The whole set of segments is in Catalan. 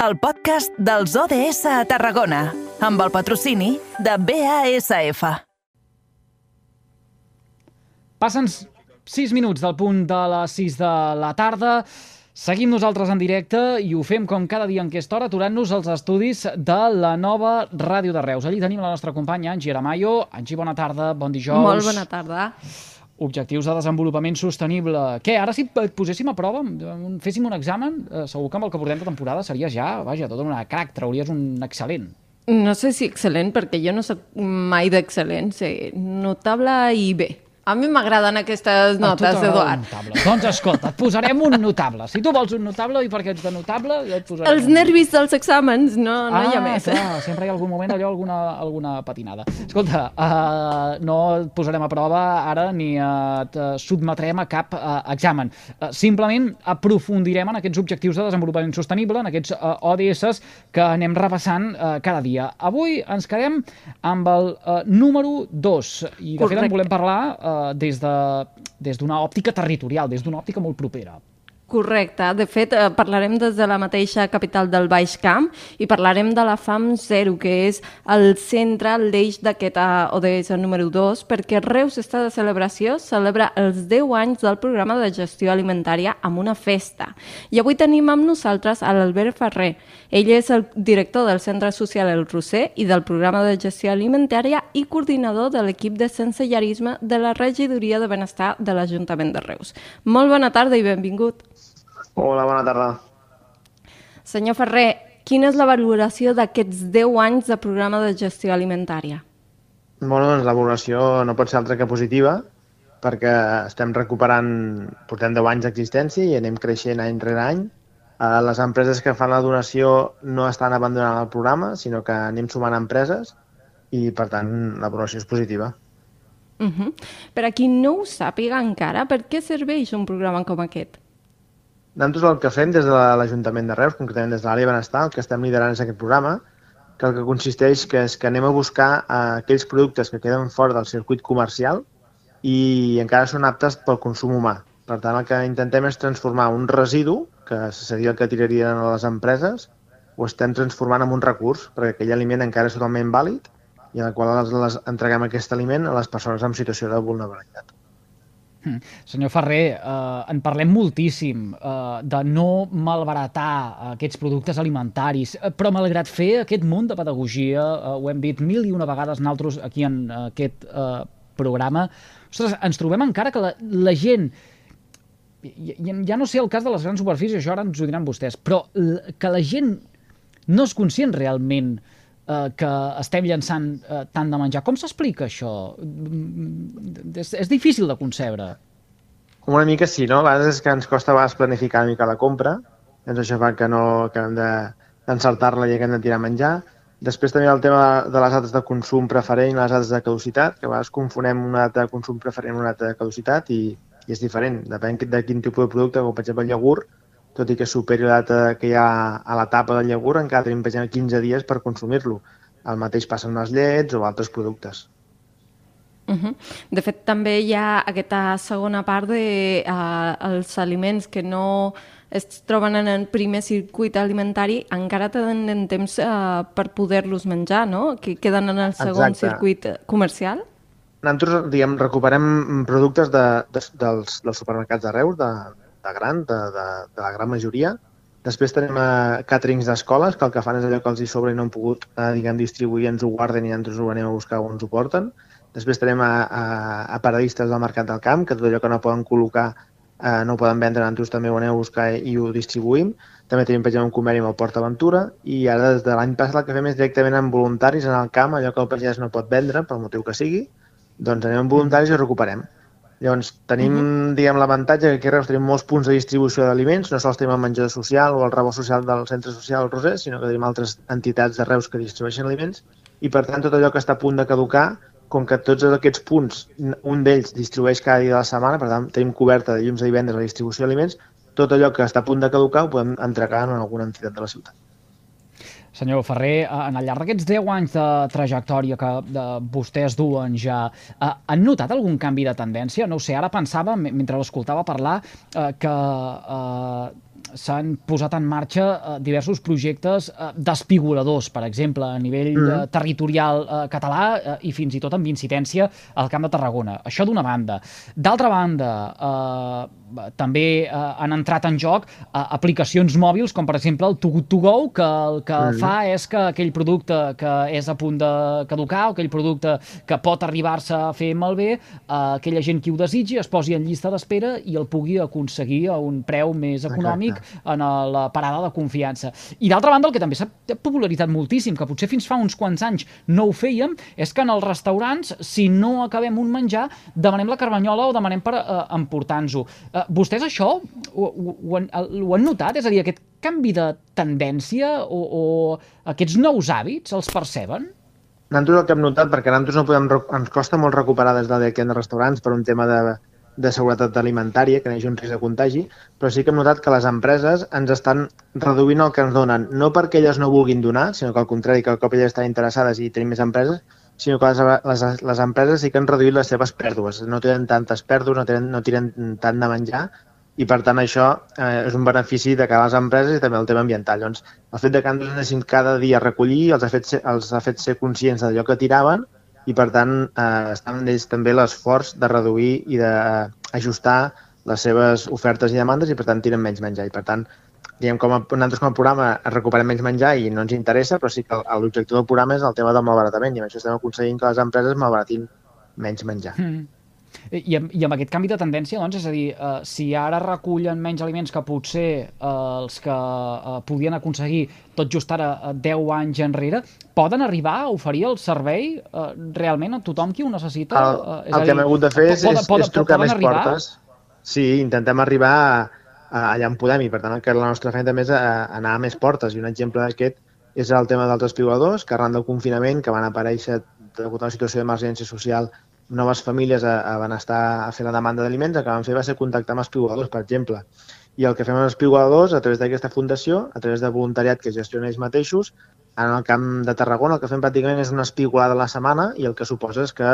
el podcast dels ODS a Tarragona, amb el patrocini de BASF. Passen 6 minuts del punt de les 6 de la tarda. Seguim nosaltres en directe i ho fem com cada dia en aquesta hora, aturant-nos als estudis de la nova Ràdio de Reus. Allí tenim la nostra companya, Angie Aramayo. Angie, bona tarda, bon dijous. Molt bona tarda. Objectius de desenvolupament sostenible. Què, ara si et poséssim a prova, féssim un examen, eh, segur que amb el que portem de temporada seria ja, vaja, tota una crac, trauries un excel·lent. No sé si excel·lent, perquè jo no soc mai d'excel·lent, sé notable i bé. A mi m'agraden aquestes notes, Eduard. Notable. Doncs escolta, et posarem un notable. Si tu vols un notable i perquè ets de notable, jo et posarem Els un... nervis dels exàmens, no, no ah, hi ha més. Clar, sempre hi ha algun moment allò, alguna, alguna patinada. Escolta, uh, no et posarem a prova ara ni et sotmetrem a cap uh, examen. Uh, simplement aprofundirem en aquests objectius de desenvolupament sostenible, en aquests uh, ODS que anem repassant uh, cada dia. Avui ens quedem amb el uh, número 2 i de Correcte. fet en volem parlar uh, des d'una de, des òptica territorial, des d'una òptica molt propera. Correcte. De fet, eh, parlarem des de la mateixa capital del Baix Camp i parlarem de la FAM 0, que és el centre, l'eix d'aquest eh, ODS número 2, perquè Reus està de celebració, celebra els 10 anys del programa de gestió alimentària amb una festa. I avui tenim amb nosaltres l'Albert Ferrer. Ell és el director del Centre Social El Roser i del programa de gestió alimentària i coordinador de l'equip de sensellarisme de la Regidoria de Benestar de l'Ajuntament de Reus. Molt bona tarda i benvingut. Hola, bona tarda. Senyor Ferrer, quina és la valoració d'aquests 10 anys de programa de gestió alimentària? Bueno, doncs la valoració no pot ser altra que positiva, perquè estem recuperant, portem 10 anys d'existència i anem creixent any rere any. Eh, Les empreses que fan la donació no estan abandonant el programa, sinó que anem sumant empreses i, per tant, la valoració és positiva. Uh -huh. Per a qui no ho sàpiga encara, per què serveix un programa com aquest? Nosaltres el que fem des de l'Ajuntament de Reus, concretament des de l'àrea benestar, el que estem liderant és aquest programa, que el que consisteix que és que anem a buscar eh, aquells productes que queden fora del circuit comercial i encara són aptes pel consum humà. Per tant, el que intentem és transformar un residu, que seria el que tirarien a les empreses, ho estem transformant en un recurs, perquè aquell aliment encara és totalment vàlid i en el qual les, les entreguem aquest aliment a les persones en situació de vulnerabilitat. Mm. Senyor Ferrer, eh, en parlem moltíssim eh, de no malbaratar aquests productes alimentaris, eh, però malgrat fer aquest munt de pedagogia, eh, ho hem dit mil i una vegades nosaltres aquí en aquest eh, programa, ostres, ens trobem encara que la, la gent ja, ja no sé el cas de les grans superfícies, això ara ens ho diran vostès, però que la gent no és conscient realment eh, que estem llançant eh, tant de menjar. Com s'explica això? És, és difícil de concebre. Una mica sí, no? A vegades és que ens costa a planificar una mica la compra, doncs això fa que no que hem d'encertar-la de, i hem de tirar menjar. Després també el tema de les dates de consum preferent i les dates de caducitat, que a vegades confonem una data de consum preferent amb una data de caducitat i, i és diferent. Depèn de quin tipus de producte, com per exemple el iogurt, tot i que superi la data que hi ha a la tapa del iogurt, encara tenim per exemple 15 dies per consumir-lo. El mateix passa amb les llets o altres productes. Uh -huh. De fet, també hi ha aquesta segona part de uh, els aliments que no es troben en el primer circuit alimentari encara tenen temps uh, per poder-los menjar, no? Que queden en el segon Exacte. circuit comercial. Nosaltres, diguem, recuperem productes de, de, dels, dels supermercats de Reus, de, de gran, de, de, de la gran majoria. Després tenim uh, caterings d'escoles, que el que fan és allò que els hi sobra i no han pogut, uh, diguem, distribuir, ens ho guarden i nosaltres ho anem a buscar on ens ho porten. Després tenim a, a, a paradistes del Mercat del Camp, que tot allò que no poden col·locar eh, no ho poden vendre, nosaltres també ho anem a buscar i ho distribuïm. També tenim, per exemple, un conveni amb el Port Aventura i ara des de l'any passat el que fem és directament amb voluntaris en el camp, allò que el pagès no pot vendre, pel motiu que sigui, doncs anem amb voluntaris i ho recuperem. Llavors, tenim, uh -huh. diguem, l'avantatge que aquí a Reus tenim molts punts de distribució d'aliments, no sols tenim el menjador social o el rebost social del centre social Roser, sinó que tenim altres entitats de Reus que distribueixen aliments, i per tant tot allò que està a punt de caducar, com que tots aquests punts, un d'ells distribueix cada dia de la setmana, per tant tenim coberta de llums a divendres la distribució d'aliments, tot allò que està a punt de caducar ho podem entregar en alguna entitat de la ciutat. Senyor Ferrer, eh, en el llarg d'aquests 10 anys de trajectòria que de, vostès duen ja, eh, han notat algun canvi de tendència? No sé, ara pensava, mentre l'escoltava parlar, eh, que eh, s'han posat en marxa uh, diversos projectes uh, d'espigoladors, per exemple, a nivell mm. territorial català i fins i tot amb incidència al Camp de Tarragona. Això d'una banda. D'altra banda, uh, també uh, han entrat en joc uh, aplicacions mòbils, com per exemple el Too Good To Go, que el que mm. fa és que aquell producte que és a punt de caducar o aquell producte que pot arribar-se a fer malbé, uh, aquella gent qui ho desitgi es posi en llista d'espera i el pugui aconseguir a un preu més econòmic En la parada de confiança. I d'altra banda, el que també s'ha popularitzat moltíssim, que potser fins fa uns quants anys no ho fèiem, és que en els restaurants, si no acabem un menjar, demanem la carbanyola o demanem per uh, emportar-nos-ho. Uh, vostès això ho, ho, ho, han, ho han notat? És a dir, aquest canvi de tendència o, o aquests nous hàbits els perceben? Nosaltres el que hem notat, perquè nosaltres no podem, ens costa molt recuperar des de d'aquí en restaurants per un tema de, de seguretat alimentària, que hagi un risc de contagi, però sí que hem notat que les empreses ens estan reduint el que ens donen, no perquè elles no vulguin donar, sinó que al contrari, que al cop elles estan interessades i tenim més empreses, sinó que les, les, les empreses sí que han reduït les seves pèrdues. No tenen tantes pèrdues, no tenen, no tiren tant de menjar i per tant això eh, és un benefici de cada les empreses i també el tema ambiental. Doncs el fet de que ens anessin cada dia a recollir els ha fet ser, els ha fet ser conscients d'allò que tiraven i per tant eh, estan ells també l'esforç de reduir i d'ajustar les seves ofertes i demandes i per tant tiren menys menjar i per tant diguem, com a, nosaltres com a programa recuperem menys menjar i no ens interessa, però sí que l'objectiu del programa és el tema del malbaratament i amb això estem aconseguint que les empreses malbaratin menys menjar. Mm. I amb, I amb aquest canvi de tendència, doncs, és a dir, uh, si ara recullen menys aliments que potser uh, els que uh, podien aconseguir tot just ara uh, 10 anys enrere, poden arribar a oferir el servei uh, realment a tothom qui ho necessita? El, uh, és el que hem hagut de fer és, poden, és, és trucar més arribar? portes. Sí, intentem arribar a, a, allà on podem i per tant que la nostra feina també és a, a anar a més portes i un exemple d'aquest és el tema dels espigoladors que arran del confinament que van aparèixer degut a una situació d'emergència social noves famílies a, a benestar a fer la demanda d'aliments, el que vam fer va ser contactar amb espigoladors, per exemple. I el que fem amb els espigoladors, a través d'aquesta fundació, a través de voluntariat que gestiona ells mateixos, en el camp de Tarragona el que fem pràcticament és una espigolada a la setmana i el que suposa és que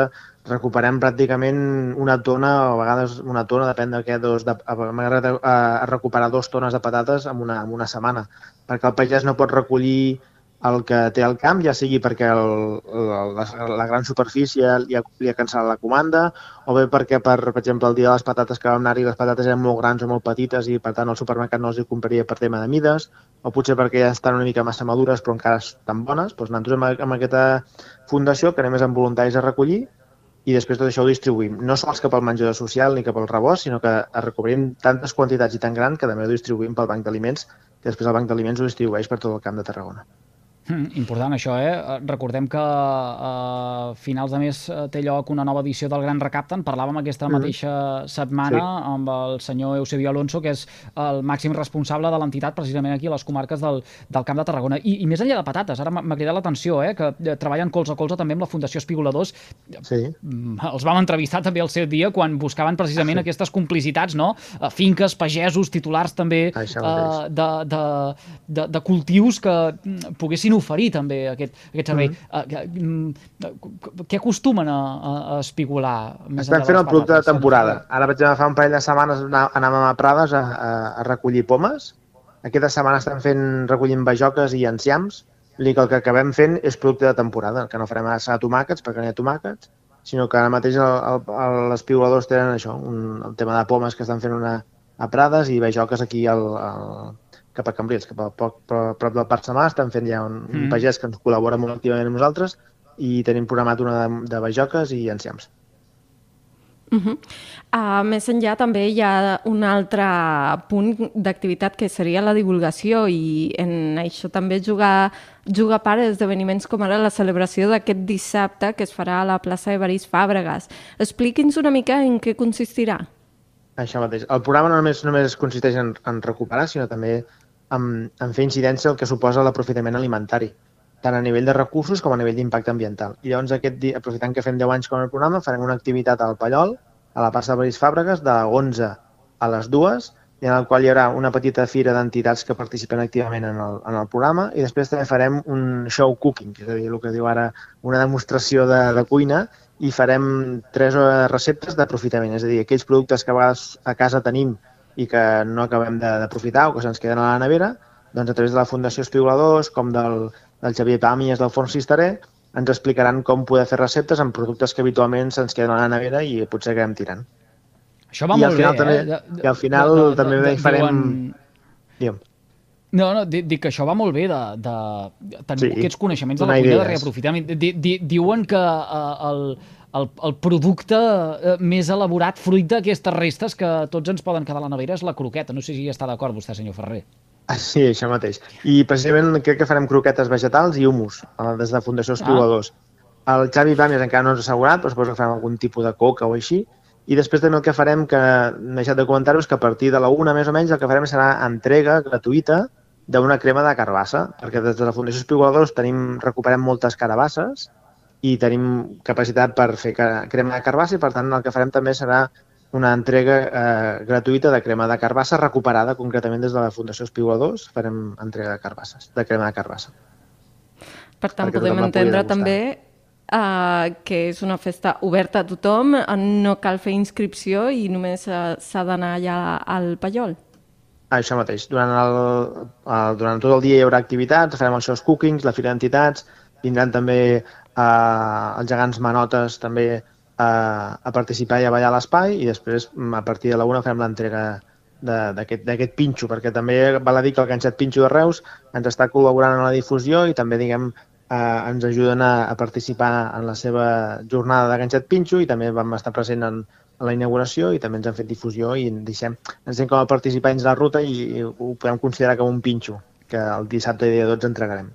recuperem pràcticament una tona o a vegades una tona, depèn de què, dos, de, a, a recuperar dos tones de patates en una, en una setmana, perquè el pagès no pot recollir el que té al camp, ja sigui perquè el, el, la, la gran superfície li ha, li ha cancel·lat la comanda, o bé perquè, per, per exemple, el dia de les patates que vam anar-hi, les patates eren molt grans o molt petites i, per tant, el supermercat no els hi compraria per tema de mides, o potser perquè ja estan una mica massa madures però encara estan bones. Doncs nosaltres amb, amb aquesta fundació que anem més amb voluntaris a recollir i després tot això ho distribuïm. No sols cap al menjador social ni cap al rebost, sinó que recuperim tantes quantitats i tan gran que també ho distribuïm pel banc d'aliments, que després el banc d'aliments ho distribueix per tot el camp de Tarragona. Mm, important això, eh? eh? Recordem que a finals de mes eh, té lloc una nova edició del Gran Recapte. En parlàvem aquesta mm. mateixa setmana sí. amb el senyor Eusebio Alonso, que és el màxim responsable de l'entitat precisament aquí a les comarques del, del Camp de Tarragona. I, i més enllà de patates, ara m'ha cridat l'atenció, eh? que eh, treballen colze a colze també amb la Fundació Espigoladors. Sí. Mm, els vam entrevistar també el seu dia quan buscaven precisament ah, sí. aquestes complicitats, no? Finques, pagesos, titulars també uh, de, de, de, de cultius que poguessin oferir també aquest, aquest servei. Mm. Uh, què acostumen a, a espigolar? Més Estem fent el producte de temporada. Ara, exemple, fa un parell de setmanes anàvem a Prades a, a, a recollir pomes. Aquesta setmana estem fent recollint bajoques i enciams. I que el que acabem fent és producte de temporada, el que no farem a de tomàquets, perquè no hi ha tomàquets, sinó que ara mateix el, el, els piuladors tenen això, un, el tema de pomes que estan fent una, a Prades i bajoques aquí al, al, cap a Cambrils, cap a poc, prop, del Parc Samà, estan fent ja un, mm. un pagès que ens col·labora molt activament amb nosaltres i tenim programat una de, de bajoques i enciams. Uh -huh. uh, més enllà també hi ha un altre punt d'activitat que seria la divulgació i en això també juga, juga part d'esdeveniments com ara la celebració d'aquest dissabte que es farà a la plaça Evarist Fàbregas. Expliqui'ns una mica en què consistirà. Això mateix. El programa no només, només consisteix en, en recuperar, sinó també en, en fer incidència el que suposa l'aprofitament alimentari, tant a nivell de recursos com a nivell d'impacte ambiental. I llavors, aquest aprofitant que fem 10 anys com el programa, farem una activitat al Pallol, a la plaça de Baris Fàbregas, de 11 a les 2, i en el qual hi haurà una petita fira d'entitats que participen activament en el, en el programa i després també farem un show cooking, és a dir, el que diu ara una demostració de, de cuina i farem tres receptes d'aprofitament, és a dir, aquells productes que a vegades a casa tenim i que no acabem de- d'aprofitar o que se'ns queden a la nevera, doncs a través de la Fundació Espigoladors, com del, del Xavier Pàmies, del Forn Cisteré, ens explicaran com poder fer receptes amb productes que habitualment se'ns queden a la nevera i potser acabem tirant. Això va I al molt final bé, també- eh? De- i al final de- de- també de- farem- diuen-. No, no, di- dic que això va molt bé de, de tenir Sí, aquests coneixements de la cuina de idees. reaprofitament. Di, di, diuen que uh, el, el, el producte uh, més elaborat fruit d'aquestes restes que tots ens poden quedar a la nevera és la croqueta. No sé si hi està d'acord vostè, senyor Ferrer. Sí, això mateix. I precisament crec que farem croquetes vegetals i humus eh, des de Fundació Espigoladors. Ah. El Xavi Pàmies encara no ens ha assegurat, però suposo que farem algun tipus de coca o així. I després també el que farem, que m'he deixat de comentar-vos, que a partir de la una més o menys el que farem serà entrega gratuïta d'una crema de carbassa, perquè des de la Fundació Espigoladors tenim, recuperem moltes carabasses i tenim capacitat per fer crema de carbassa i per tant el que farem també serà una entrega eh, gratuïta de crema de carbassa recuperada concretament des de la Fundació Espigoladors farem entrega de carbasses, de crema de carbassa. Per tant, Perquè podem entendre també uh, que és una festa oberta a tothom, no cal fer inscripció i només uh, s'ha d'anar allà al Pallol. Això mateix. Durant, el, el, durant tot el dia hi haurà activitats, farem els shows cookings, la fira d'entitats, vindran també eh, els gegants manotes també eh, a participar i a ballar a l'espai i després mm, a partir de la una farem l'entrega d'aquest pinxo, perquè també val a dir que el ganxet pinxo de Reus ens està col·laborant en la difusió i també diguem eh, ens ajuden a, a participar en la seva jornada de ganxet pinxo i també vam estar present en, a la inauguració i també ens han fet difusió i deixem, ens deixem com a participants de la ruta i, i ho podem considerar com un pinxo que el dissabte dia 12 entregarem.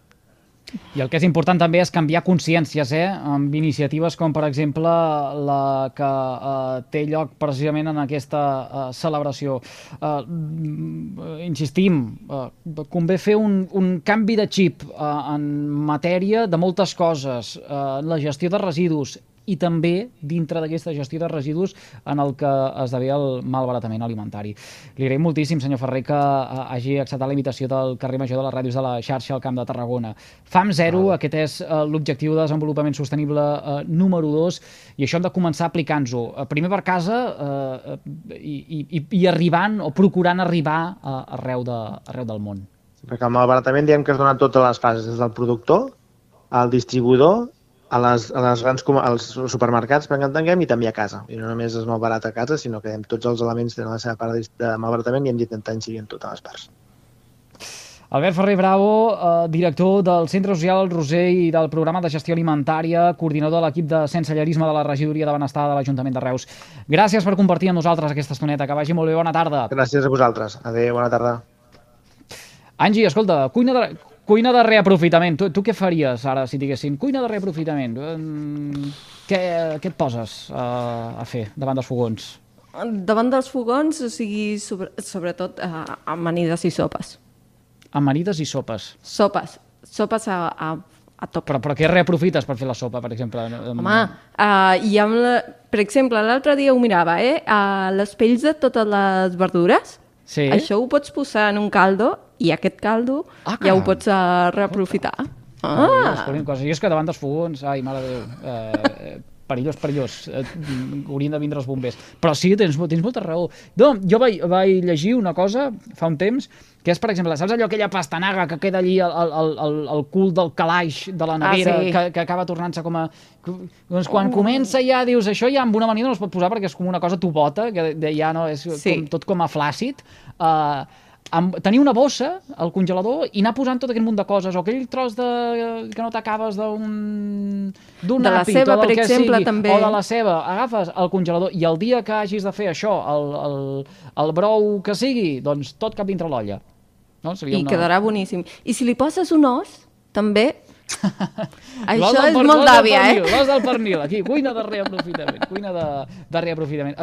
I el que és important també és canviar consciències, eh? amb iniciatives com, per exemple, la que eh, té lloc precisament en aquesta eh, celebració. Eh, mm, insistim, eh, convé fer un, un canvi de xip eh, en matèria de moltes coses, eh, la gestió de residus, i també dintre d'aquesta gestió de residus en el que esdevé el malbaratament alimentari. Li agraïm moltíssim, senyor Ferrer, que eh, hagi acceptat la invitació del carrer Major de les Ràdios de la xarxa al Camp de Tarragona. FAM Zero, Val. aquest és eh, l'objectiu de desenvolupament sostenible eh, número 2 i això hem de començar aplicant-ho. Eh, primer per casa eh, eh, i, i, i arribant o procurant arribar eh, arreu, de, arreu del món. Perquè el malbaratament diem que es dona totes les fases, des del productor, al distribuïdor, a les, a les grans, com- als supermercats, perquè entenguem, i també a casa. I no només és malbarat a casa, sinó que hem, tots els elements tenen la seva part de, malbaratament i hem d'intentar incidir en totes les parts. Albert Ferrer Bravo, eh, director del Centre Social Roser i del programa de gestió alimentària, coordinador de l'equip de sensellerisme de la regidoria de benestar de l'Ajuntament de Reus. Gràcies per compartir amb nosaltres aquesta estoneta. Que vagi molt bé. Bona tarda. Gràcies a vosaltres. Adéu, bona tarda. Angie, escolta, cuina de, cuina de reaprofitament. Tu, tu què faries ara si diguessin cuina de reaprofitament? Mm, què, què et poses uh, a fer davant dels fogons? Davant dels fogons, o sigui, sobre, sobretot uh, amanides i sopes. Amanides i sopes. Sopes. Sopes a, a, a top. Però, però què reaprofites per fer la sopa, per exemple? Home, uh, i amb la, per exemple, l'altre dia ho mirava, eh? Uh, les pells de totes les verdures, Sí? això ho pots posar en un caldo i aquest caldo Ah, ja ho pots uh, reaprofitar. Ah. Ah, Cosa. Jo és que davant dels fogons, ai, mare de Déu, eh, perillós, perillós, eh, haurien de vindre els bombers. Però sí, tens, tens molta raó. No, jo vaig, vaig llegir una cosa fa un temps, que és, per exemple, saps allò, aquella pastanaga que queda allí al, al, al, al cul del calaix de la nevera, Ah, sí. que, que acaba tornant-se com a... Doncs quan comença ja dius, això ja amb una manida no es pot posar perquè és com una cosa tubota, que ja no és Sí. com, tot com a flàcid. Uh, amb, tenir una bossa al congelador i anar posant tot aquest munt de coses, o aquell tros de, que no t'acabes d'un d'un De la àpid, ceba, o del per que exemple, sigui, també. o de la ceba, agafes el congelador i el dia que hagis de fer això, el, el, el brou que sigui, doncs tot cap dintre l'olla. No? Seria I quedarà boníssim. I si li poses un os, també... Això és per- molt d'àvia, eh? L'os del pernil, aquí, cuina de reaprofitament, cuina de, de reaprofitament.